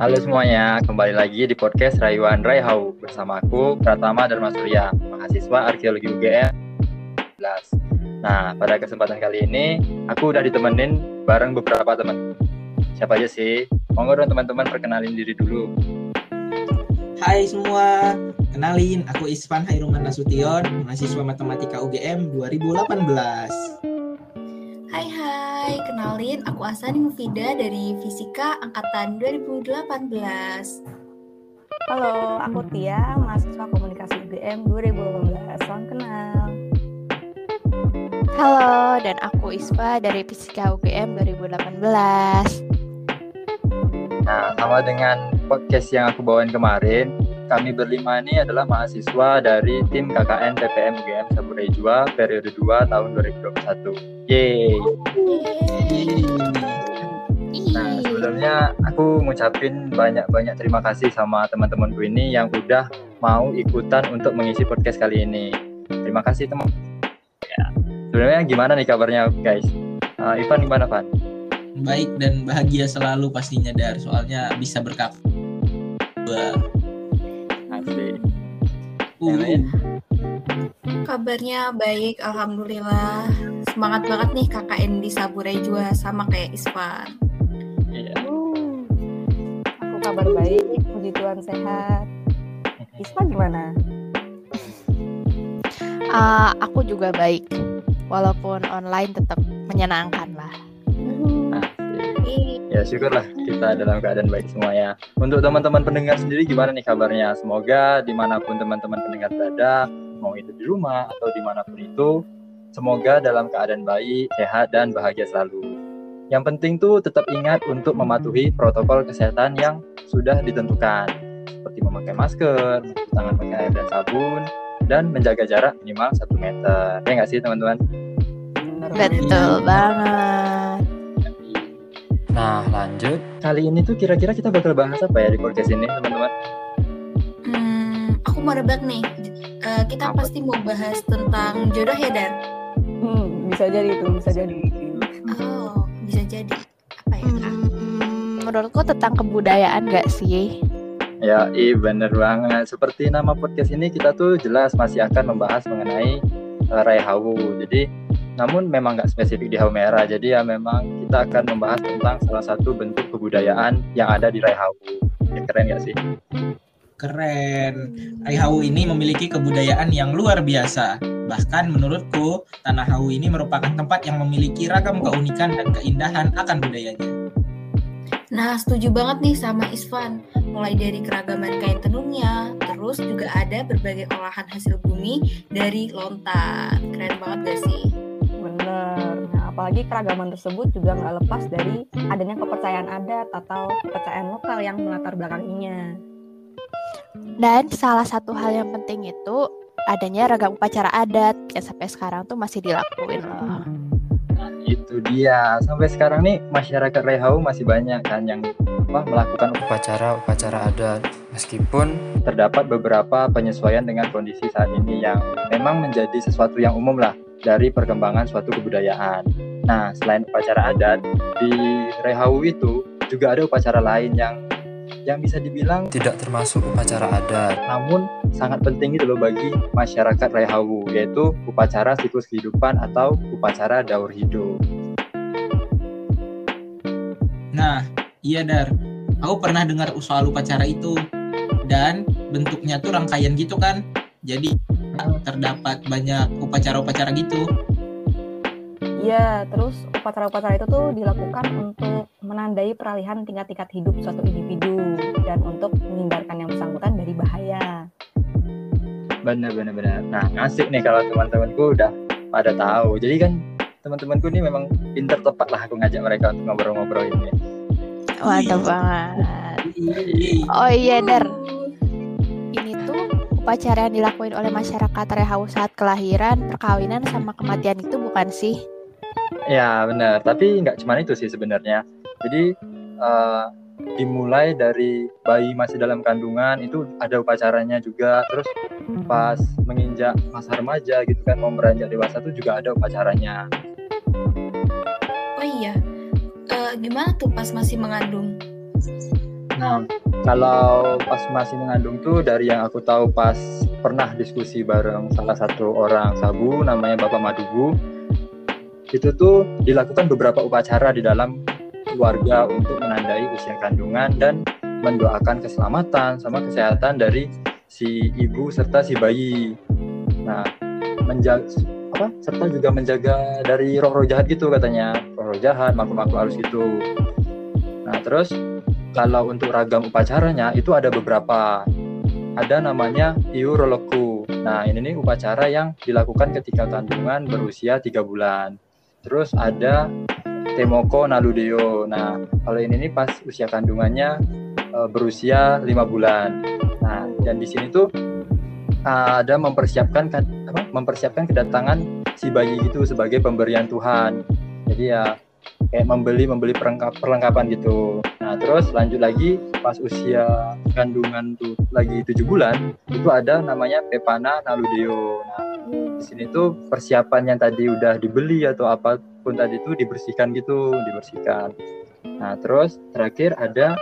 Halo semuanya, kembali lagi di podcast Rayuan Raihau bersama aku Pratama Dharma Surya, mahasiswa Arkeologi UGM 11. Nah, pada kesempatan kali ini aku udah ditemenin bareng beberapa teman. Siapa aja sih? Monggo dong teman-teman perkenalin diri dulu. Hai semua, kenalin aku Isvan Hairuman Nasution, mahasiswa Matematika UGM 2018. Hai hai, kenalin aku Asani Mufida dari Fisika Angkatan 2018. Halo, aku Tia, mahasiswa Komunikasi UGM 2018. Salam kenal. Halo, dan aku Isfa dari Fisika UGM 2018. Nah, sama dengan podcast yang aku bawain kemarin, kami berlima ini adalah mahasiswa dari tim KKN TPM UGM Saburai Jua periode 2 tahun 2021. Yeay. Nah, sebelumnya aku ngucapin banyak-banyak terima kasih sama teman-temanku ini yang udah mau ikutan untuk mengisi podcast kali ini. Terima kasih teman. Ya. Sebenarnya gimana nih kabarnya guys? Uh, Ivan gimana Van? Baik dan bahagia selalu pastinya Dar, soalnya bisa berkap. Asik. Uh, lain? Kabarnya baik, alhamdulillah. Semangat banget nih KKN di Saburai Jua sama kayak Ispan. Iya. Uh, aku kabar baik, puji Tuhan sehat. Ispa gimana? Uh, aku juga baik, walaupun online tetap menyenangkan lah. Asik. Ya syukurlah kita dalam keadaan baik semuanya. Untuk teman-teman pendengar sendiri gimana nih kabarnya? Semoga di mana pun teman-teman pendengar berada, mau itu di rumah atau di mana pun itu, semoga dalam keadaan baik, sehat dan bahagia selalu. Yang penting tuh tetap ingat untuk mematuhi protokol kesehatan yang sudah ditentukan, seperti memakai masker, tangan pakai air dan sabun, dan menjaga jarak minimal 1 meter. Ya nggak sih teman-teman? Betul banget. Nah lanjut, kali ini tuh kira-kira kita bakal bahas apa ya di podcast ini teman-teman? Hmm, aku mau rebak nih. Eh, kita Apa? pasti mau bahas tentang jodoh ya, Dar? Hmm, bisa jadi itu, bisa jadi. Oh, bisa jadi. Apa ya, Kak? Hmm, menurutku tentang kebudayaan gak sih? Ya, iya bener banget. Seperti nama podcast ini kita tuh jelas masih akan membahas mengenai uh, Rai Hawu. Jadi, namun memang nggak spesifik di Hawu Merah. Jadi ya memang kita akan membahas tentang salah satu bentuk kebudayaan yang ada di Rai Hawu. Ya, keren nggak sih? keren. Hawu ini memiliki kebudayaan yang luar biasa. Bahkan menurutku, Tanah Hawu ini merupakan tempat yang memiliki ragam keunikan dan keindahan akan budayanya. Nah, setuju banget nih sama Isvan. Mulai dari keragaman kain tenunnya, terus juga ada berbagai olahan hasil bumi dari lontar. Keren banget gak sih? Bener. Nah, apalagi keragaman tersebut juga nggak lepas dari adanya kepercayaan adat atau kepercayaan lokal yang melatar belakanginya. Dan salah satu hal yang penting itu adanya ragam upacara adat yang sampai sekarang tuh masih dilakuin loh. Nah, itu dia. Sampai sekarang nih masyarakat Rai Hawu masih banyak kan yang apa, melakukan upacara-upacara adat. Meskipun terdapat beberapa penyesuaian dengan kondisi saat ini yang memang menjadi sesuatu yang umum lah dari perkembangan suatu kebudayaan. Nah, selain upacara adat, di Rehawu itu juga ada upacara lain yang yang bisa dibilang tidak termasuk upacara adat, namun sangat penting itu loh bagi masyarakat Rehawu, yaitu upacara siklus kehidupan atau upacara daur hidup. Nah, iya Dar. Aku pernah dengar soal upacara itu. Dan bentuknya tuh rangkaian gitu kan. Jadi terdapat banyak upacara-upacara gitu. Iya, terus upacara-upacara itu tuh dilakukan untuk menandai peralihan tingkat-tingkat hidup suatu individu dan untuk menghindarkan yang bersangkutan dari bahaya. Benar, benar. Nah, asik nih kalau teman-temanku udah pada tahu. Jadi kan teman-temanku ini memang pinter tepat lah aku ngajak mereka untuk ngobrol-ngobrol ini. Mantap banget. Oh iya, Dar. Upacara yang dilakuin oleh masyarakat Rehawu saat kelahiran, perkawinan, sama kematian itu bukan sih? Ya benar, tapi nggak cuma itu sih sebenarnya. Jadi eh, dimulai dari bayi masih dalam kandungan itu ada upacaranya juga. Terus pas menginjak masa remaja gitu kan mau beranjak dewasa itu juga ada upacaranya. Oh iya, Eh, uh, gimana tuh pas masih mengandung? Nah, kalau pas masih mengandung tuh dari yang aku tahu pas pernah diskusi bareng salah satu orang sabu namanya Bapak Madugu itu tuh dilakukan beberapa upacara di dalam keluarga untuk menandai usia kandungan dan mendoakan keselamatan sama kesehatan dari si ibu serta si bayi. Nah, menjaga apa serta juga menjaga dari roh-roh jahat gitu katanya roh-roh jahat makhluk-makhluk halus itu nah terus kalau untuk ragam upacaranya itu ada beberapa. Ada namanya iuroloku. Nah ini nih upacara yang dilakukan ketika kandungan berusia tiga bulan. Terus ada temoko naludeo. Nah kalau ini nih pas usia kandungannya e, berusia lima bulan. Nah dan di sini tuh ada mempersiapkan mempersiapkan kedatangan si bayi itu sebagai pemberian Tuhan. Jadi ya kayak membeli membeli perlengkap, perlengkapan gitu. Nah terus lanjut lagi pas usia kandungan tuh lagi tujuh bulan itu ada namanya Pepana Naludeo. Nah di sini tuh persiapan yang tadi udah dibeli atau apa pun tadi itu dibersihkan gitu, dibersihkan. Nah terus terakhir ada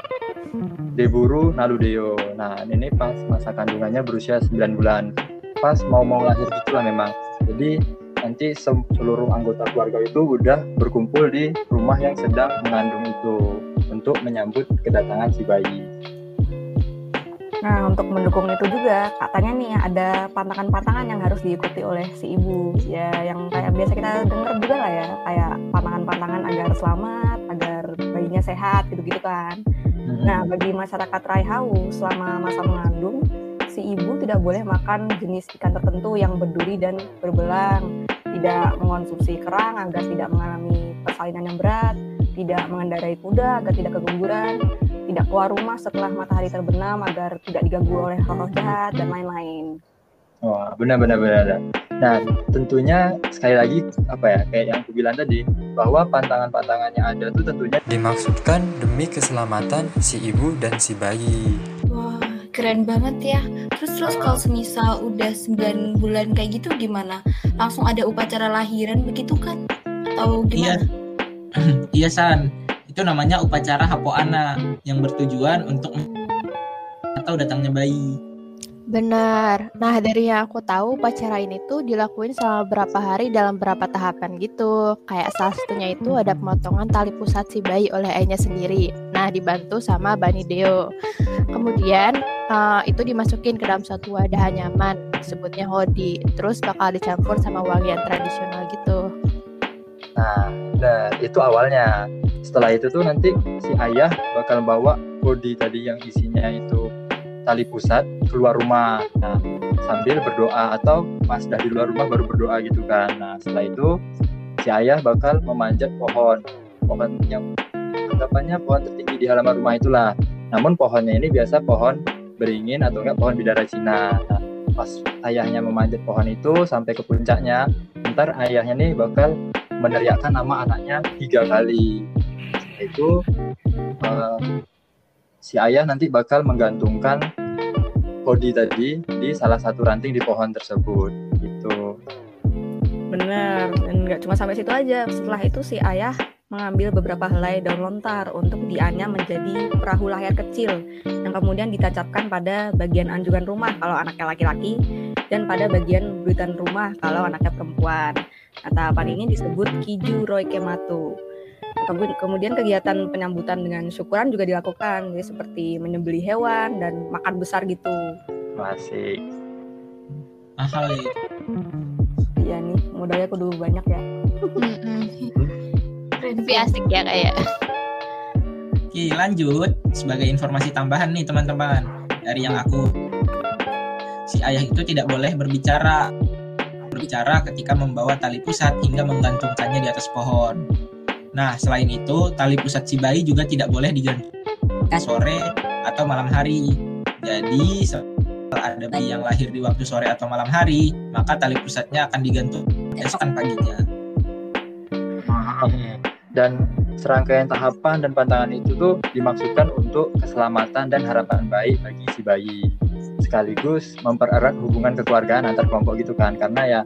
Deburu Naludeo. Nah, ini pas masa kandungannya berusia 9 bulan. Pas mau-mau lahir gitulah memang. Jadi nanti seluruh anggota keluarga itu udah berkumpul di rumah yang sedang mengandung itu untuk menyambut kedatangan si bayi. Nah, untuk mendukung itu juga katanya nih ada pantangan-pantangan yang harus diikuti oleh si ibu. Ya, yang kayak biasa kita dengar juga lah ya, kayak pantangan-pantangan agar selamat, agar bayinya sehat gitu-gitu kan. Nah, bagi masyarakat Raihau selama masa mengandung, si ibu tidak boleh makan jenis ikan tertentu yang berduri dan berbelang, tidak mengonsumsi kerang agar tidak mengalami persalinan yang berat, tidak mengendarai kuda agar tidak keguguran, tidak keluar rumah setelah matahari terbenam agar tidak diganggu oleh roh jahat dan lain-lain. Wah, benar benar benar. Nah, tentunya sekali lagi apa ya kayak yang aku bilang tadi bahwa pantangan-pantangan yang ada tuh tentunya dimaksudkan demi keselamatan si ibu dan si bayi. Wah, keren banget ya. Terus terus kalau semisal udah 9 bulan kayak gitu gimana? Langsung ada upacara lahiran begitu kan? Atau gimana? Iya, iya San. Itu namanya upacara hapoana yang bertujuan untuk atau datangnya bayi. Benar. Nah, dari yang aku tahu, upacara ini tuh dilakuin selama berapa hari dalam berapa tahapan gitu. Kayak salah satunya itu ada pemotongan tali pusat si bayi oleh ayahnya sendiri. Nah, dibantu sama Bani Deo. Kemudian uh, itu dimasukin ke dalam suatu wadah nyaman, disebutnya hodi. Terus bakal dicampur sama wangian tradisional gitu. Nah, nah itu awalnya. Setelah itu tuh nanti si ayah bakal bawa hodi tadi yang isinya itu tali pusat keluar rumah. Nah sambil berdoa atau pas sudah di luar rumah baru berdoa gitu kan. Nah setelah itu si ayah bakal memanjat pohon. Pohon yang anggapannya pohon tertinggi di halaman rumah itulah. Namun pohonnya ini biasa pohon beringin atau enggak pohon bidara Cina. Nah, pas ayahnya memanjat pohon itu sampai ke puncaknya ntar ayahnya nih bakal meneriakkan nama anaknya tiga kali. Itu uh, si ayah nanti bakal menggantungkan kodi tadi di salah satu ranting di pohon tersebut. Gitu. Benar dan nggak cuma sampai situ aja. Setelah itu si ayah mengambil beberapa helai daun lontar untuk dianyam menjadi perahu layar kecil yang kemudian ditancapkan pada bagian anjungan rumah. Kalau anaknya laki-laki dan pada bagian buritan rumah kalau anaknya perempuan. Nah, tahapan ini disebut Kiju Roy Kematu. Kemudian kegiatan penyambutan dengan syukuran juga dilakukan, ya, seperti menyembelih hewan dan makan besar gitu. Masih. Mahal ya. Iya nih, modalnya kudu banyak ya. Tapi asik ya kayak. Oke, lanjut. Sebagai informasi tambahan nih teman-teman dari yang aku, si ayah itu tidak boleh berbicara berbicara ketika membawa tali pusat hingga menggantungkannya di atas pohon. Nah, selain itu, tali pusat si bayi juga tidak boleh diganti sore atau malam hari. Jadi, ada bayi yang lahir di waktu sore atau malam hari, maka tali pusatnya akan digantung esokan paginya. Dan serangkaian tahapan dan pantangan itu tuh dimaksudkan untuk keselamatan dan harapan baik bagi si bayi sekaligus mempererat hubungan kekeluargaan antar kelompok gitu kan karena ya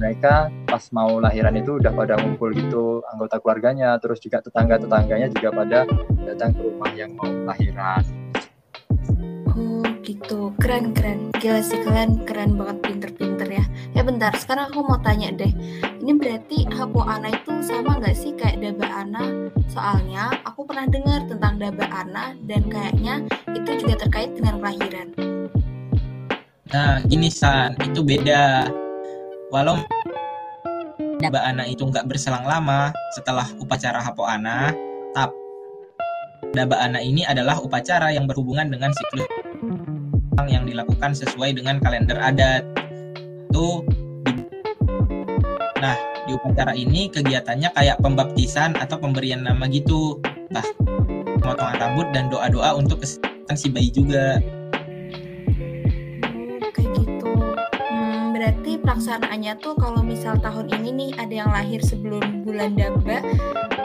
mereka pas mau lahiran itu udah pada ngumpul gitu anggota keluarganya terus juga tetangga tetangganya juga pada datang ke rumah yang mau lahiran Oh gitu, keren keren. Gila sih kalian keren banget pinter-pinter ya. Ya bentar, sekarang aku mau tanya deh. Ini berarti Hapo Ana itu sama nggak sih kayak Daba Ana? Soalnya aku pernah dengar tentang Daba Ana dan kayaknya itu juga terkait dengan kelahiran. Nah, gini San, itu beda. Walau Daba Ana itu nggak berselang lama setelah upacara Hapo Ana, tapi Daba Ana ini adalah upacara yang berhubungan dengan siklus yang dilakukan sesuai dengan kalender adat. Tuh Nah, di upacara ini kegiatannya kayak pembaptisan atau pemberian nama gitu. Nah, pemotongan rambut dan doa-doa untuk kesehatan si bayi juga. Pelaksanaannya tuh kalau misal tahun ini nih ada yang lahir sebelum bulan Daba,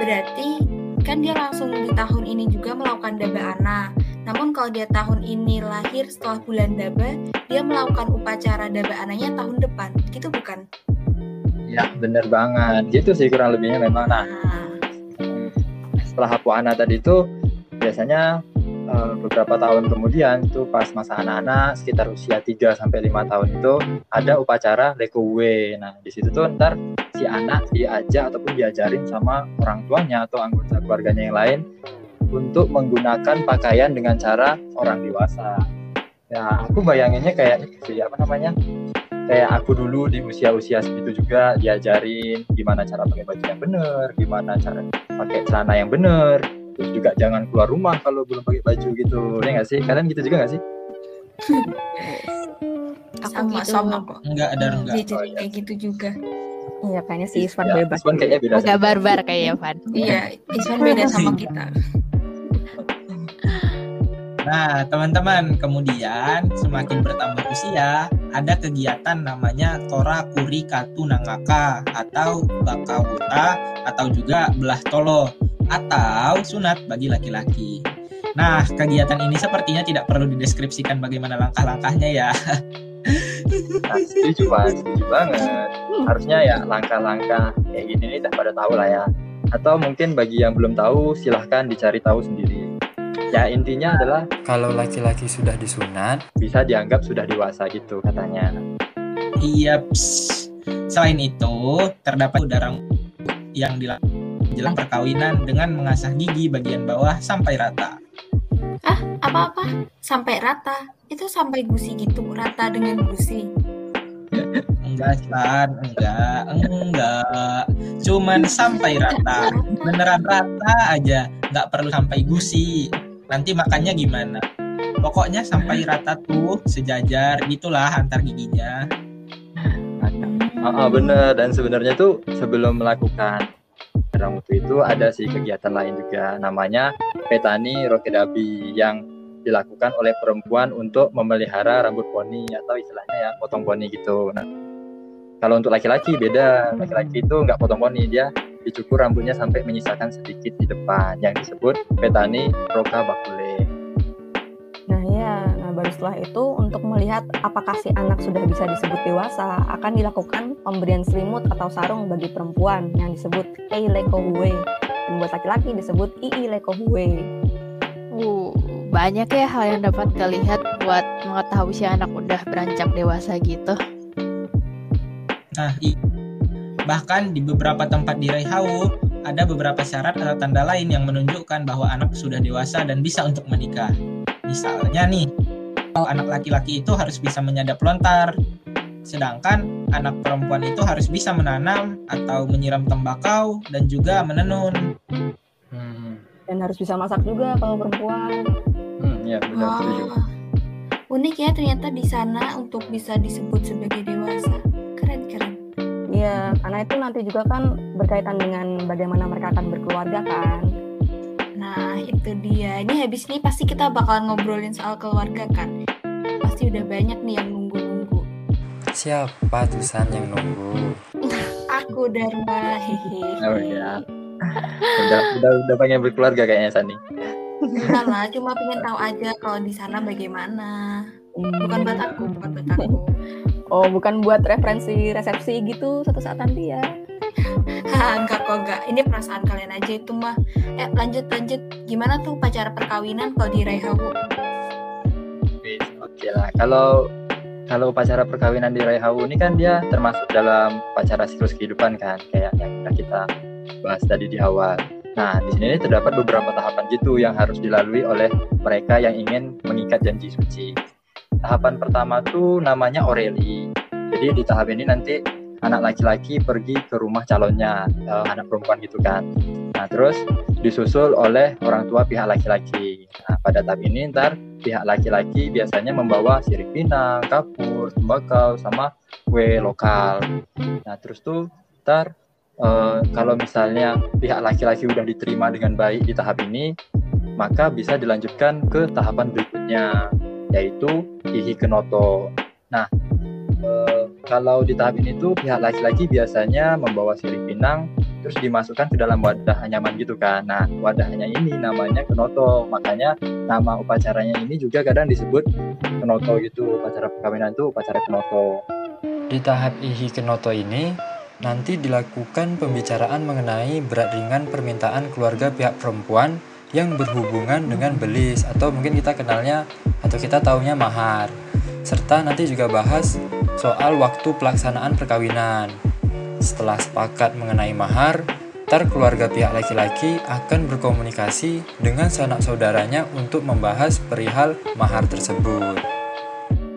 berarti kan dia langsung di tahun ini juga melakukan daba ana. Namun kalau dia tahun ini lahir setelah bulan daba, dia melakukan upacara daba ananya tahun depan. Gitu bukan? Ya, bener banget. Gitu sih kurang lebihnya memang. Nah, Nah, setelah Hapu Ana tadi itu biasanya eh, beberapa tahun kemudian itu pas masa anak-anak sekitar usia 3 sampai 5 tahun itu ada upacara Lekowe. Nah, di situ tuh ntar si anak diajak ataupun diajarin sama orang tuanya atau anggota keluarganya yang lain untuk menggunakan pakaian dengan cara orang dewasa. Ya, aku bayanginnya kayak si apa namanya? Kayak aku dulu di usia-usia segitu juga diajarin gimana cara pakai baju yang bener, gimana cara pakai celana yang bener, terus juga jangan keluar rumah kalau belum pakai baju gitu. Ya nggak sih? Kalian gitu juga nggak sih? Aku sama gitu. sama kok. Enggak ada enggak. Jadi kayak gitu juga. Iya kayaknya si Iswan Ya, bebas. Iswan kayaknya beda. Agak barbar kayaknya, Van. Iya, Iswan beda sama kita. Nah, teman-teman, kemudian semakin bertambah usia, ada kegiatan namanya Tora Kuri Katu Nangaka atau Bakawuta atau juga belah tolo atau sunat bagi laki-laki. Nah, kegiatan ini sepertinya tidak perlu dideskripsikan bagaimana langkah-langkahnya ya. Nah, setuju setuju banget. Harusnya ya langkah-langkah kayak gini nih udah pada tahu lah ya. Atau mungkin bagi yang belum tahu silahkan dicari tahu sendiri. Ya intinya adalah kalau laki-laki sudah disunat bisa dianggap sudah dewasa gitu katanya. Iya. Selain itu, terdapat udara yang dilakukan jelang perkawinan dengan mengasah gigi bagian bawah sampai rata. Ah, apa-apa? Sampai rata. Itu sampai gusi gitu, rata dengan gusi. Enggak, San. Enggak, enggak. Cuman sampai rata. Beneran rata aja. Nggak perlu sampai gusi. Nanti makannya gimana? Pokoknya sampai rata tuh, sejajar gitulah antar giginya. Ah, ah, bener dan sebenarnya tuh sebelum melakukan rambut itu ada sih kegiatan lain juga namanya petani rokedabi yang dilakukan oleh perempuan untuk memelihara rambut poni atau istilahnya ya potong poni gitu. Nah, kalau untuk laki-laki beda, laki-laki itu nggak potong poni dia dicukur rambutnya sampai menyisakan sedikit di depan yang disebut petani roka bakule. Baru setelah itu untuk melihat apakah si anak sudah bisa disebut dewasa, akan dilakukan pemberian selimut atau sarung bagi perempuan yang disebut Ei Leko Hue. Dan buat laki-laki disebut Ii Leko Hue. Uh, banyak ya hal yang dapat terlihat buat mengetahui si anak udah beranjak dewasa gitu. Nah, i- bahkan di beberapa tempat di Reihau ada beberapa syarat atau tanda lain yang menunjukkan bahwa anak sudah dewasa dan bisa untuk menikah. Misalnya nih, kalau anak laki-laki itu harus bisa menyadap lontar, sedangkan anak perempuan itu harus bisa menanam atau menyiram tembakau dan juga menenun. Hmm, Dan harus bisa masak juga kalau perempuan. hmm ya benar setuju. Wah, unik ya ternyata di sana untuk bisa disebut sebagai dewasa. Keren keren. Iya, karena itu nanti juga kan berkaitan dengan bagaimana mereka akan berkeluarga kan. Nah itu dia. Ini habis ini pasti kita bakalan ngobrolin soal keluarga kan. Pasti udah banyak nih yang nunggu-nunggu. Siapa tuh San yang nunggu? Aku Dharma, hehe. Oh ya. Udah, udah, udah pengen berkeluarga kayaknya Sani. Enggak lah, cuma pengen tahu aja kalau di sana bagaimana. Bukan buat aku, bukan buat aku. Oh, bukan buat referensi resepsi gitu satu saat nanti ya. enggak kok enggak. Ini perasaan kalian aja itu mah. Eh lanjut lanjut. Gimana tuh pacara perkawinan kalau di Raihawu? Oke lah. Kalau kalau upacara perkawinan di Raihawu ini kan dia termasuk dalam upacara siklus kehidupan kan, kayak yang kita bahas tadi di awal. Nah, di sini terdapat beberapa tahapan gitu yang harus dilalui oleh mereka yang ingin mengikat janji suci. Tahapan pertama tuh namanya Oreli. Jadi di tahap ini nanti anak laki-laki pergi ke rumah calonnya, uh, anak perempuan gitu kan. Nah, terus disusul oleh orang tua pihak laki-laki. Nah, pada tahap ini ntar pihak laki-laki biasanya membawa sirip pinang, kapur, tembakau, sama kue lokal. Nah, terus tuh ntar uh, kalau misalnya pihak laki-laki udah diterima dengan baik di tahap ini, maka bisa dilanjutkan ke tahapan berikutnya, yaitu ihi kenoto. Nah, kalau di tahap ini tuh pihak laki-laki biasanya membawa sirip pinang terus dimasukkan ke dalam wadah nyaman gitu kan. Nah, wadahnya ini namanya kenoto. Makanya nama upacaranya ini juga kadang disebut kenoto gitu. Upacara perkawinan itu upacara kenoto. Di tahap ihi kenoto ini nanti dilakukan pembicaraan mengenai berat ringan permintaan keluarga pihak perempuan yang berhubungan dengan belis atau mungkin kita kenalnya atau kita taunya mahar serta nanti juga bahas soal waktu pelaksanaan perkawinan. Setelah sepakat mengenai mahar, ntar keluarga pihak laki-laki akan berkomunikasi dengan sanak saudaranya untuk membahas perihal mahar tersebut.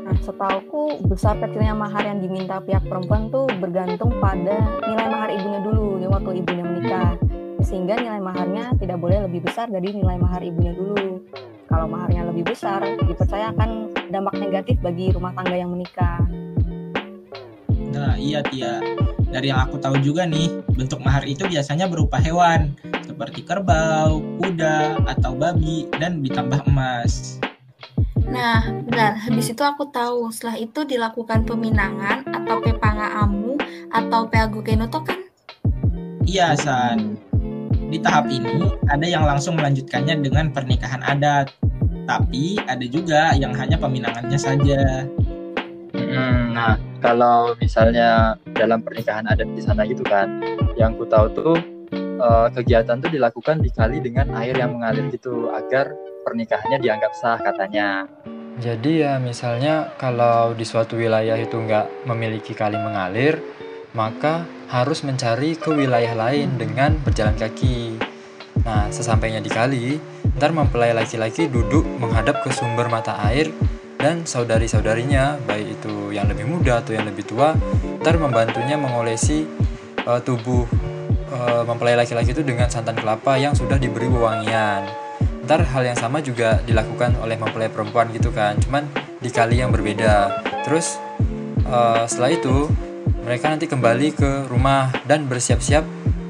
Nah, setauku besar kecilnya mahar yang diminta pihak perempuan tuh bergantung pada nilai mahar ibunya dulu di waktu ibunya menikah. Sehingga nilai maharnya tidak boleh lebih besar dari nilai mahar ibunya dulu kalau maharnya lebih besar dipercaya akan dampak negatif bagi rumah tangga yang menikah. Nah iya Tia, dari yang aku tahu juga nih, bentuk mahar itu biasanya berupa hewan seperti kerbau, kuda, atau babi, dan ditambah emas. Nah, benar. Habis itu aku tahu, setelah itu dilakukan peminangan atau pepanga amu atau peagu kenoto kan? Iya, San. Di tahap ini, ada yang langsung melanjutkannya dengan pernikahan adat. Tapi ada juga yang hanya peminangannya saja. Hmm, nah, kalau misalnya dalam pernikahan adat di sana gitu kan, yang ku tahu tuh uh, kegiatan tuh dilakukan dikali dengan air yang mengalir gitu agar pernikahannya dianggap sah katanya. Jadi ya misalnya kalau di suatu wilayah itu nggak memiliki kali mengalir, maka harus mencari ke wilayah lain dengan berjalan kaki. Nah, sesampainya di kali, ntar mempelai laki-laki duduk menghadap ke sumber mata air dan saudari-saudarinya, baik itu yang lebih muda atau yang lebih tua, ntar membantunya mengolesi uh, tubuh uh, mempelai laki-laki itu dengan santan kelapa yang sudah diberi wewangian. Ntar hal yang sama juga dilakukan oleh mempelai perempuan gitu kan, cuman di kali yang berbeda. Terus uh, setelah itu mereka nanti kembali ke rumah dan bersiap-siap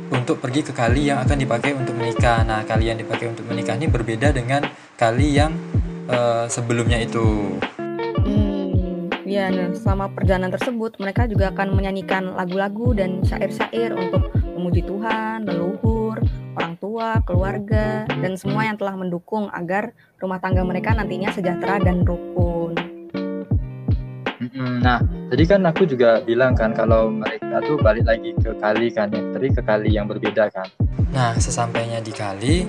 untuk pergi ke kali yang akan dipakai untuk menikah. Nah, kali yang dipakai untuk menikah ini berbeda dengan kali yang uh, sebelumnya itu. Hmm, ya, nah, selama perjalanan tersebut mereka juga akan menyanyikan lagu-lagu dan syair-syair untuk memuji Tuhan, leluhur, orang tua, keluarga, dan semua yang telah mendukung agar rumah tangga mereka nantinya sejahtera dan rukun. Nah, tadi kan aku juga bilang kan kalau mereka tuh balik lagi ke kali kan, ya, tadi ke kali yang berbeda kan. Nah, sesampainya di kali,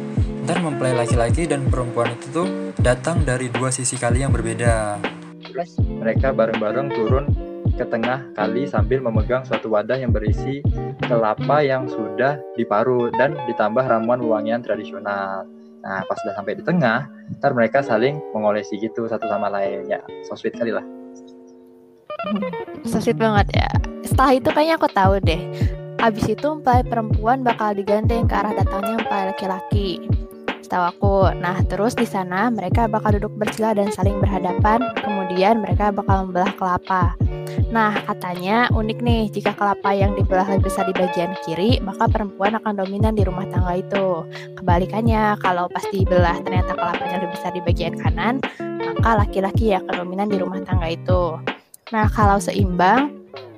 ntar mempelai laki-laki dan perempuan itu tuh datang dari dua sisi kali yang berbeda. Terus mereka bareng-bareng turun ke tengah kali sambil memegang suatu wadah yang berisi kelapa yang sudah diparut dan ditambah ramuan wangian tradisional. Nah, pas sudah sampai di tengah, ntar mereka saling mengolesi gitu satu sama lain. Ya, so sweet kali lah. So banget ya. Setelah itu kayaknya aku tahu deh. Abis itu mempelai perempuan bakal digandeng ke arah datangnya mempelai laki-laki. Setahu aku. Nah, terus di sana mereka bakal duduk bersila dan saling berhadapan. Kemudian mereka bakal membelah kelapa. Nah, katanya unik nih, jika kelapa yang dibelah lebih besar di bagian kiri, maka perempuan akan dominan di rumah tangga itu. Kebalikannya, kalau pas dibelah ternyata kelapanya lebih besar di bagian kanan, maka laki-laki yang akan dominan di rumah tangga itu. Nah, kalau seimbang,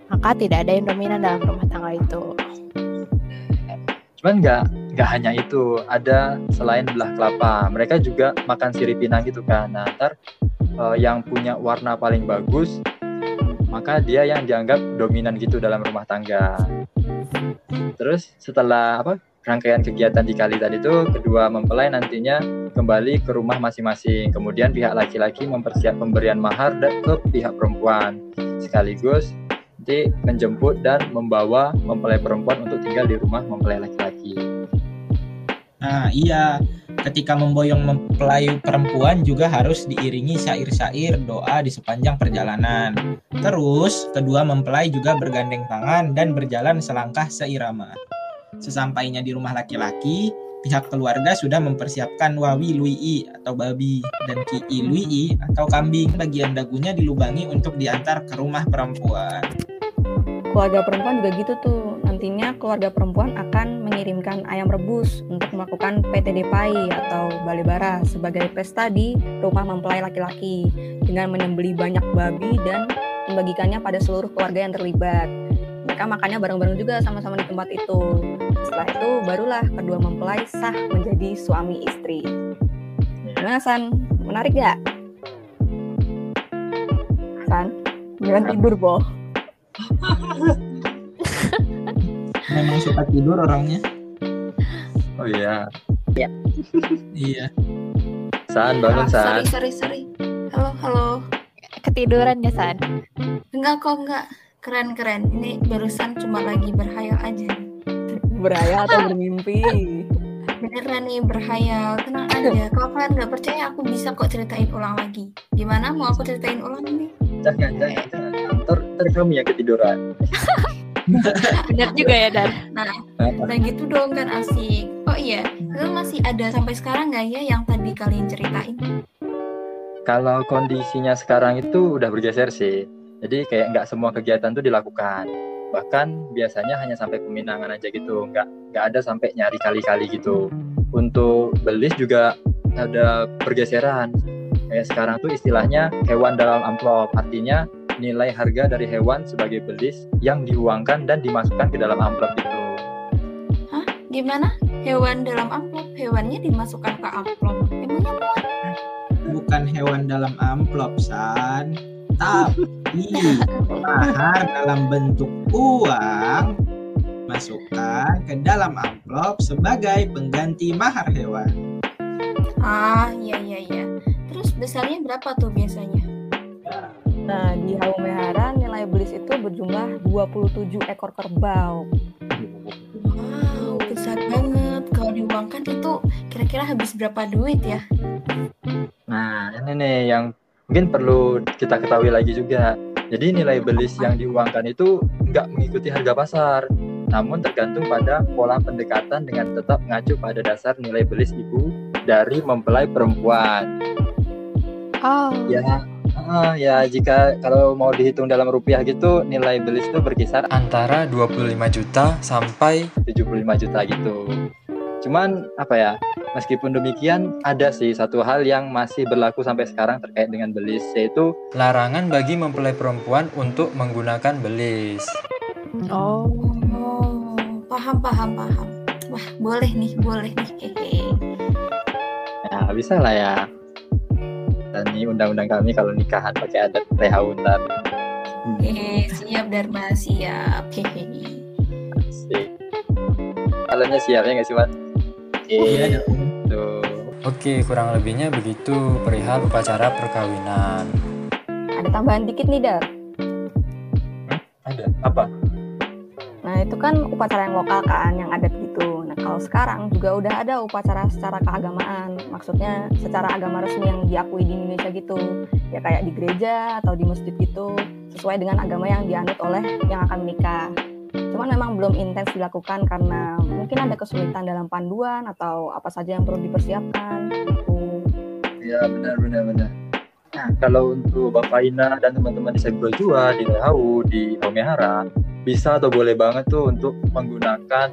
maka tidak ada yang dominan dalam rumah tangga itu. Cuman nggak nggak hanya itu, ada selain belah kelapa, mereka juga makan sirip pinang gitu kan. Nah, ntar uh, yang punya warna paling bagus maka dia yang dianggap dominan gitu dalam rumah tangga. Terus setelah apa rangkaian kegiatan di kali tadi itu kedua mempelai nantinya kembali ke rumah masing-masing. Kemudian pihak laki-laki mempersiap pemberian mahar ke pihak perempuan sekaligus nanti menjemput dan membawa mempelai perempuan untuk tinggal di rumah mempelai laki-laki. Nah, iya. Ketika memboyong mempelai perempuan juga harus diiringi syair-syair doa di sepanjang perjalanan. Terus, kedua mempelai juga bergandeng tangan dan berjalan selangkah seirama. Sesampainya di rumah laki-laki, pihak keluarga sudah mempersiapkan wawi lui'i atau babi dan ki'i lui'i atau kambing. Bagian dagunya dilubangi untuk diantar ke rumah perempuan. Keluarga perempuan juga gitu tuh. Nantinya keluarga perempuan akan mengirimkan ayam rebus untuk melakukan PTD PAI atau balibara sebagai pesta di rumah mempelai laki-laki dengan menyembeli banyak babi dan membagikannya pada seluruh keluarga yang terlibat. Mereka makannya bareng-bareng juga sama-sama di tempat itu. Setelah itu barulah kedua mempelai sah menjadi suami istri. Gimana San? Menarik gak? San? Jangan tidur, Bo. Memang suka tidur orangnya. Oh iya. Iya. San bangun Ah, San. sorry, sorry, sorry. Halo, halo. Ketiduran ya, San? Enggak kok, enggak. Keren-keren. Ini barusan cuma lagi berhayal aja. Berhayal atau bermimpi? Beneran nih berhayal. Tenang aja. Kalau kalian nggak percaya, aku bisa kok ceritain ulang lagi. Gimana? Mau aku ceritain ulang ini? Jangan, jangan, jangan. Ntar, ntar kamu yang ketiduran. Bener juga ya, Dan. Nah, nah gitu dong kan asik. Oh iya, itu masih ada sampai sekarang nggak ya yang tadi kalian ceritain? Kalau kondisinya sekarang itu udah bergeser sih. Jadi kayak nggak semua kegiatan tuh dilakukan. Bahkan biasanya hanya sampai peminangan aja gitu. Nggak nggak ada sampai nyari kali-kali gitu. Untuk belis juga ada pergeseran. Kayak sekarang tuh istilahnya hewan dalam amplop. Artinya nilai harga dari hewan sebagai belis yang diuangkan dan dimasukkan ke dalam amplop itu. Gimana? Hewan dalam amplop, hewannya dimasukkan ke amplop. Emangnya muat? Bukan hewan dalam amplop, San. Tapi mahar dalam bentuk uang masukkan ke dalam amplop sebagai pengganti mahar hewan. Ah, iya iya iya. Terus besarnya berapa tuh biasanya? Nah, di Halumehara nilai belis itu berjumlah 27 ekor kerbau. Wow, besar banget. Kalau diuangkan itu kira-kira habis berapa duit ya? Nah, ini nih yang mungkin perlu kita ketahui lagi juga. Jadi nilai belis yang diuangkan itu nggak mengikuti harga pasar, namun tergantung pada pola pendekatan dengan tetap mengacu pada dasar nilai belis ibu dari mempelai perempuan. Oh, Ya, ah, ya jika kalau mau dihitung dalam rupiah gitu, nilai belis itu berkisar Antara 25 juta sampai 75 juta gitu. Cuman apa ya? Meskipun demikian, ada sih satu hal yang masih berlaku sampai sekarang terkait dengan belis, yaitu larangan bagi mempelai perempuan untuk menggunakan belis. oh. Oh, paham paham paham. Wah, boleh nih, boleh nih. Hehe. ya bisa lah ya. Dan ini undang-undang kami kalau nikahan pakai adat ntar. Hehe, siap Dharma, siap. Hehe. Asik. Kaliannya siap ya nggak sih, Mat? Oke, Iya, tuh. Oke, kurang lebihnya begitu perihal upacara perkawinan. Ada tambahan dikit nih, Dar. Ada apa? Nah, itu kan upacara yang lokal kan, yang adat gitu. Sekarang juga udah ada upacara secara keagamaan. Maksudnya secara agama resmi yang diakui di Indonesia gitu. Ya kayak di gereja atau di masjid gitu, sesuai dengan agama yang dianut oleh yang akan menikah. Cuman memang belum intens dilakukan karena mungkin ada kesulitan dalam panduan atau apa saja yang perlu dipersiapkan gitu. Ya benar benar benar. Nah, kalau untuk Bapak Ina dan teman-teman disabilitas juga di THU, di Omehara, bisa atau boleh banget tuh untuk menggunakan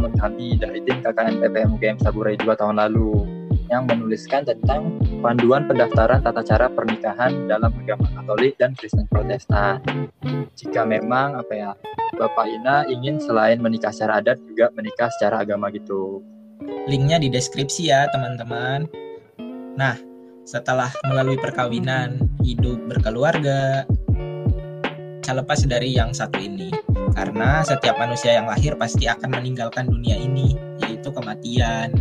teman kami dari tim KKN PPM UGM Saburai 2 tahun lalu yang menuliskan tentang panduan pendaftaran tata cara pernikahan dalam agama Katolik dan Kristen Protestan. Jika memang apa ya Bapak Ina ingin selain menikah secara adat juga menikah secara agama gitu. Linknya di deskripsi ya teman-teman. Nah, setelah melalui perkawinan, hidup berkeluarga, bisa lepas dari yang satu ini. Karena setiap manusia yang lahir pasti akan meninggalkan dunia ini, yaitu kematian.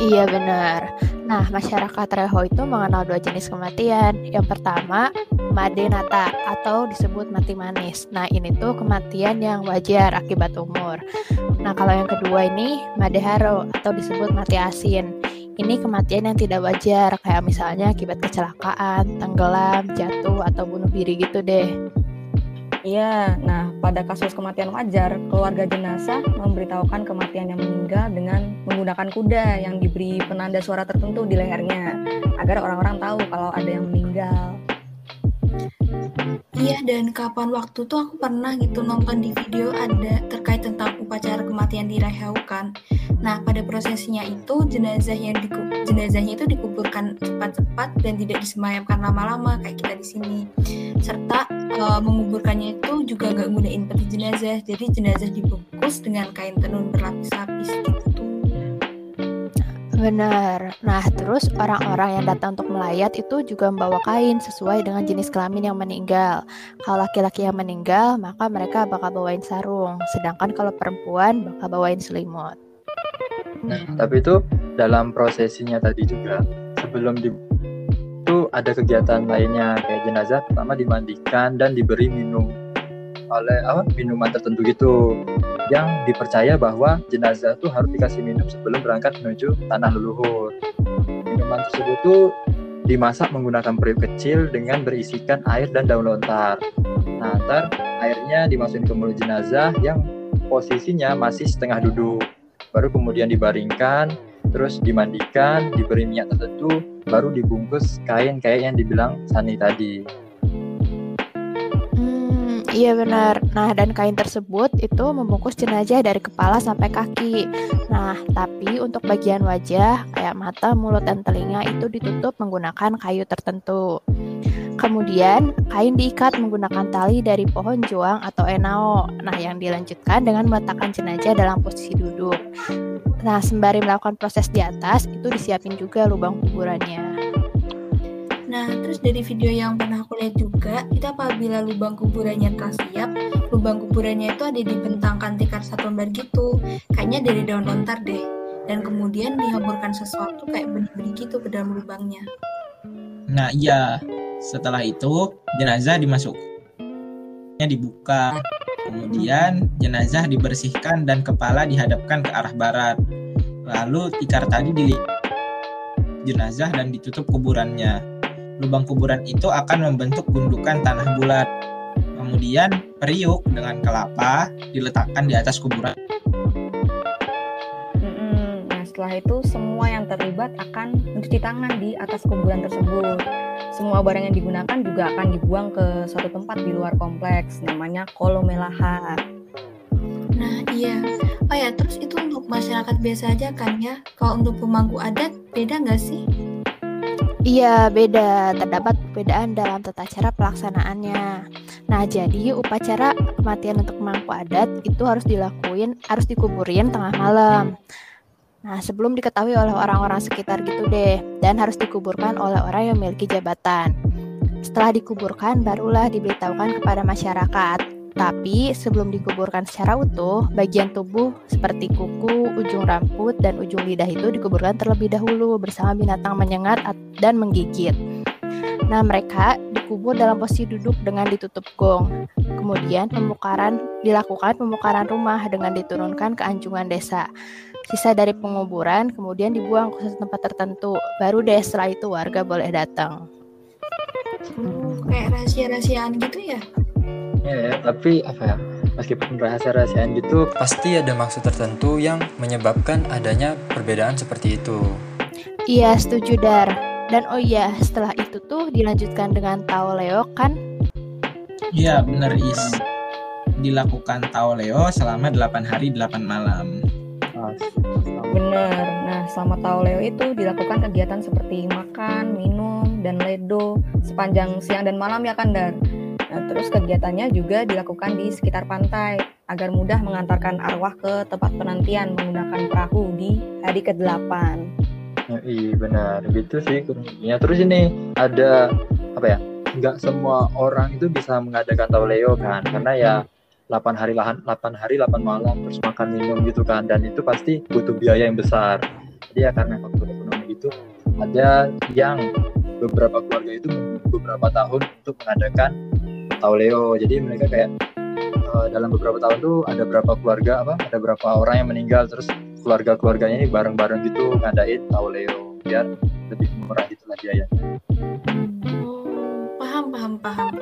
Iya benar. Nah, masyarakat Reho itu mengenal dua jenis kematian. Yang pertama, madenata atau disebut mati manis. Nah, ini tuh kematian yang wajar akibat umur. Nah, kalau yang kedua ini madeharo atau disebut mati asin. Ini kematian yang tidak wajar, kayak misalnya akibat kecelakaan, tenggelam, jatuh, atau bunuh diri gitu deh. Iya, nah pada kasus kematian wajar, keluarga jenazah memberitahukan kematian yang meninggal dengan menggunakan kuda yang diberi penanda suara tertentu di lehernya, agar orang-orang tahu kalau ada yang meninggal. Iya, dan kapan waktu tuh aku pernah gitu nonton di video ada terkait tentang upacara kematian di Rahau kan. Nah, pada prosesnya itu jenazah yang jenazahnya itu dikuburkan cepat-cepat dan tidak disemayamkan lama-lama kayak kita di sini. Serta uh, menguburkannya itu juga nggak gunain peti jenazah, jadi jenazah dibungkus dengan kain tenun berlapis-lapis gitu. Benar. Nah, terus orang-orang yang datang untuk melayat itu juga membawa kain sesuai dengan jenis kelamin yang meninggal. Kalau laki-laki yang meninggal, maka mereka bakal bawain sarung. Sedangkan kalau perempuan bakal bawain selimut. Nah, tapi itu dalam prosesinya tadi juga sebelum di itu ada kegiatan lainnya kayak jenazah pertama dimandikan dan diberi minum oleh apa minuman tertentu gitu yang dipercaya bahwa jenazah itu harus dikasih minum sebelum berangkat menuju tanah leluhur. Minuman tersebut tuh dimasak menggunakan periuk kecil dengan berisikan air dan daun lontar. Nah, ntar airnya dimasukin ke mulut jenazah yang posisinya masih setengah duduk. Baru kemudian dibaringkan, terus dimandikan, diberi minyak tertentu, baru dibungkus kain kayak yang dibilang Sani tadi. Iya benar. Nah, dan kain tersebut itu membungkus jenazah dari kepala sampai kaki. Nah, tapi untuk bagian wajah kayak mata, mulut, dan telinga itu ditutup menggunakan kayu tertentu. Kemudian, kain diikat menggunakan tali dari pohon juang atau enao. Nah, yang dilanjutkan dengan meletakkan jenazah dalam posisi duduk. Nah, sembari melakukan proses di atas, itu disiapin juga lubang kuburannya. Nah, terus dari video yang pernah aku lihat juga, itu apabila lubang kuburannya telah siap, lubang kuburannya itu ada dibentangkan tikar satu lembar gitu, kayaknya dari daun lontar deh. Dan kemudian dihamburkan sesuatu kayak benih-benih gitu ke dalam lubangnya. Nah, iya. Setelah itu, jenazah dimasuknya dibuka. Kemudian jenazah dibersihkan dan kepala dihadapkan ke arah barat. Lalu tikar tadi dilihat jenazah dan ditutup kuburannya lubang kuburan itu akan membentuk gundukan tanah bulat. Kemudian periuk dengan kelapa diletakkan di atas kuburan. Nah, setelah itu semua yang terlibat akan mencuci tangan di atas kuburan tersebut. Semua barang yang digunakan juga akan dibuang ke suatu tempat di luar kompleks, namanya kolomelaha. Nah iya, oh ya terus itu untuk masyarakat biasa aja kan ya? Kalau untuk pemangku adat beda nggak sih? Iya, beda. Terdapat perbedaan dalam tata cara pelaksanaannya. Nah, jadi upacara kematian untuk mangku adat itu harus dilakuin, harus dikuburin tengah malam. Nah, sebelum diketahui oleh orang-orang sekitar gitu deh, dan harus dikuburkan oleh orang yang memiliki jabatan. Setelah dikuburkan, barulah diberitahukan kepada masyarakat. Tapi sebelum dikuburkan secara utuh, bagian tubuh seperti kuku, ujung rambut, dan ujung lidah itu dikuburkan terlebih dahulu bersama binatang menyengat dan menggigit. Nah, mereka dikubur dalam posisi duduk dengan ditutup gong. Kemudian pemukaran dilakukan pemukaran rumah dengan diturunkan ke anjungan desa. Sisa dari penguburan kemudian dibuang ke tempat tertentu. Baru deh setelah itu warga boleh datang. Hmm, kayak rahasia-rahasiaan gitu ya? Ya, ya tapi apa ya meskipun rahasia-rahasiaan gitu pasti ada maksud tertentu yang menyebabkan adanya perbedaan seperti itu. Iya setuju dar. Dan oh iya setelah itu tuh dilanjutkan dengan taoleo kan? Iya bener is. Dilakukan taoleo selama 8 hari 8 malam. Bener. Nah, selama taoleo itu dilakukan kegiatan seperti makan, minum, dan ledo sepanjang siang dan malam ya kan, Dar? Nah, terus kegiatannya juga dilakukan di sekitar pantai agar mudah mengantarkan arwah ke tempat penantian menggunakan perahu di hari ke-8. Ya, iya benar, gitu sih. Ya terus ini ada apa ya? nggak semua orang itu bisa mengadakan tauleo kan karena ya 8 hari lahan 8 hari 8 malam terus makan minum gitu kan dan itu pasti butuh biaya yang besar jadi ya karena faktor ekonomi itu ada yang beberapa keluarga itu beberapa tahun untuk mengadakan tauleo jadi mereka kayak uh, dalam beberapa tahun tuh ada berapa keluarga apa ada berapa orang yang meninggal terus keluarga keluarganya ini bareng-bareng gitu ngadain tauleo biar lebih murah itulah biayanya Oh, paham paham paham.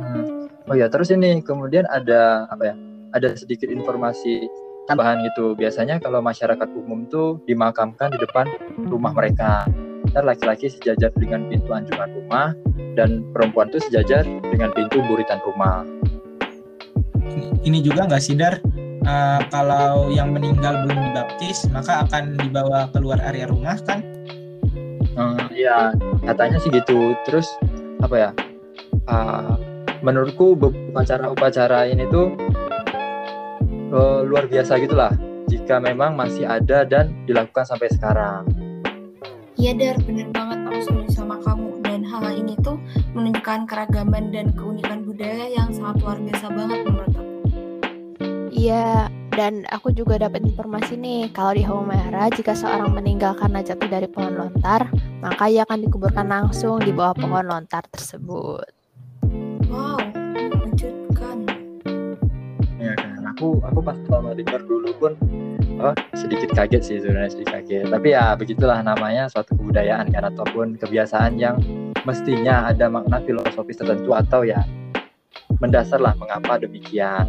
Hmm. Oh ya, terus ini kemudian ada apa ya? Ada sedikit informasi tambahan gitu. Biasanya kalau masyarakat umum tuh dimakamkan di depan rumah mereka. Dan laki-laki sejajar dengan pintu anjungan rumah dan perempuan tuh sejajar dengan pintu buritan rumah. Ini, juga nggak sih Dar? Uh, kalau yang meninggal belum dibaptis, maka akan dibawa keluar area rumah kan? Hmm, ya, katanya sih gitu. Terus apa ya? Uh, menurutku upacara-upacara ini tuh uh, luar biasa gitulah jika memang masih ada dan dilakukan sampai sekarang. Iya Dar, bener banget aku setuju sama kamu dan hal ini tuh menunjukkan keragaman dan keunikan budaya yang sangat luar biasa banget menurut aku. Iya, dan aku juga dapat informasi nih, kalau di Halmahera jika seorang meninggal karena jatuh dari pohon lontar, maka ia akan dikuburkan langsung di bawah pohon lontar tersebut. Wow, mengejutkan. Ya kan, aku aku pas pertama dengar dulu pun oh sedikit kaget sih sebenarnya sedikit kaget. Tapi ya begitulah namanya suatu kebudayaan kan ataupun kebiasaan yang mestinya ada makna filosofis tertentu atau ya mendasar lah mengapa demikian.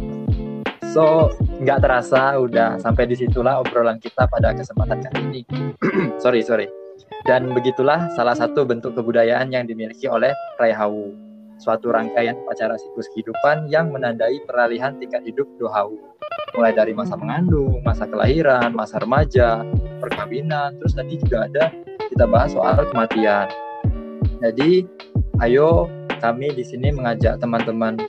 So nggak terasa udah sampai di situlah obrolan kita pada kesempatan kali ini. sorry sorry. Dan begitulah salah satu bentuk kebudayaan yang dimiliki oleh Raihawu suatu rangkaian upacara siklus kehidupan yang menandai peralihan tingkat hidup dohau mulai dari masa mengandung, masa kelahiran, masa remaja, perkawinan, terus tadi juga ada kita bahas soal kematian. Jadi, ayo kami di sini mengajak teman-teman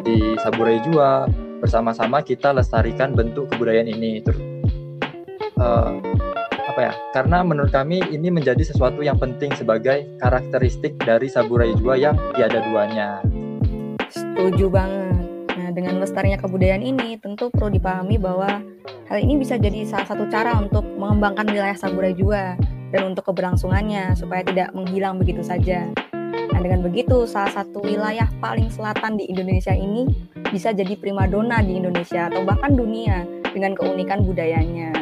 di Saburai Jua bersama-sama kita lestarikan bentuk kebudayaan ini. Terus uh, apa ya? Karena menurut kami ini menjadi sesuatu yang penting sebagai karakteristik dari saburai jua yang tiada duanya. Setuju banget. Nah dengan lestarinya kebudayaan ini tentu perlu dipahami bahwa hal ini bisa jadi salah satu cara untuk mengembangkan wilayah saburai jua dan untuk keberlangsungannya supaya tidak menghilang begitu saja. Nah, dengan begitu, salah satu wilayah paling selatan di Indonesia ini bisa jadi primadona di Indonesia atau bahkan dunia dengan keunikan budayanya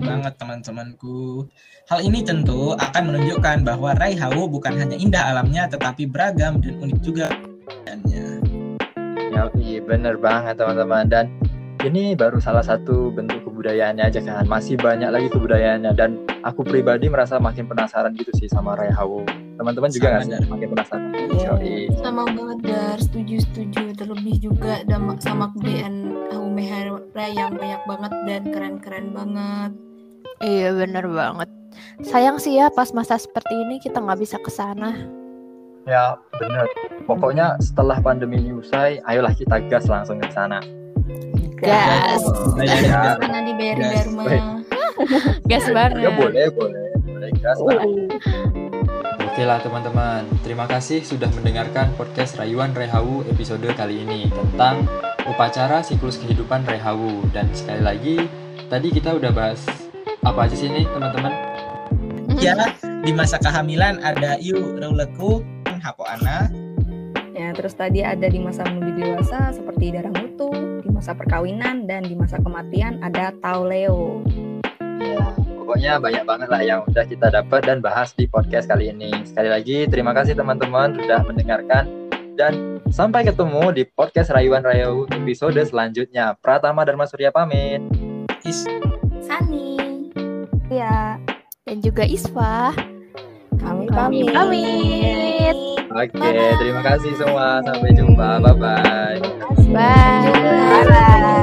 banget teman-temanku. Hal ini tentu akan menunjukkan bahwa Raihau bukan hanya indah alamnya tetapi beragam dan unik juga. Ya, iya benar banget teman-teman. Dan ini baru salah satu bentuk kebudayaannya aja kan? Masih banyak lagi kebudayaannya. Dan aku pribadi merasa makin penasaran gitu sih sama Raihau teman-teman juga nggak sih? Makin penasaran. Yeah. sama banget dar. Setuju setuju. Terlebih juga sama kebudayaan Haumehara yang banyak banget dan keren-keren banget iya bener banget sayang sih ya pas masa seperti ini kita nggak bisa ke sana ya bener pokoknya setelah pandemi ini usai ayolah kita gas langsung ke sana gas. Gas mana dibayar di Dharma. gas banget. Ya boleh, boleh. Boleh gas lah. Oke lah teman-teman, terima kasih sudah mendengarkan podcast Rayuan Rehawu episode kali ini tentang upacara siklus kehidupan Rehawu dan sekali lagi tadi kita udah bahas apa aja sih nih teman-teman? Ya, di masa kehamilan ada Yu Rauleku, Hapo Ana. Ya, terus tadi ada di masa menuju dewasa seperti darah mutu, di masa perkawinan dan di masa kematian ada Tauleo. Ya, pokoknya banyak banget lah yang udah kita dapat dan bahas di podcast kali ini. Sekali lagi terima kasih teman-teman sudah mendengarkan dan sampai ketemu di podcast Rayuan Rayu episode selanjutnya. Pratama Dharma Surya pamit. Is Sani. Ya. Dan juga Isfa. Kami pamit. Pamit. Oke, okay, terima kasih semua. Sampai jumpa. Bye-bye. Bye. Bye.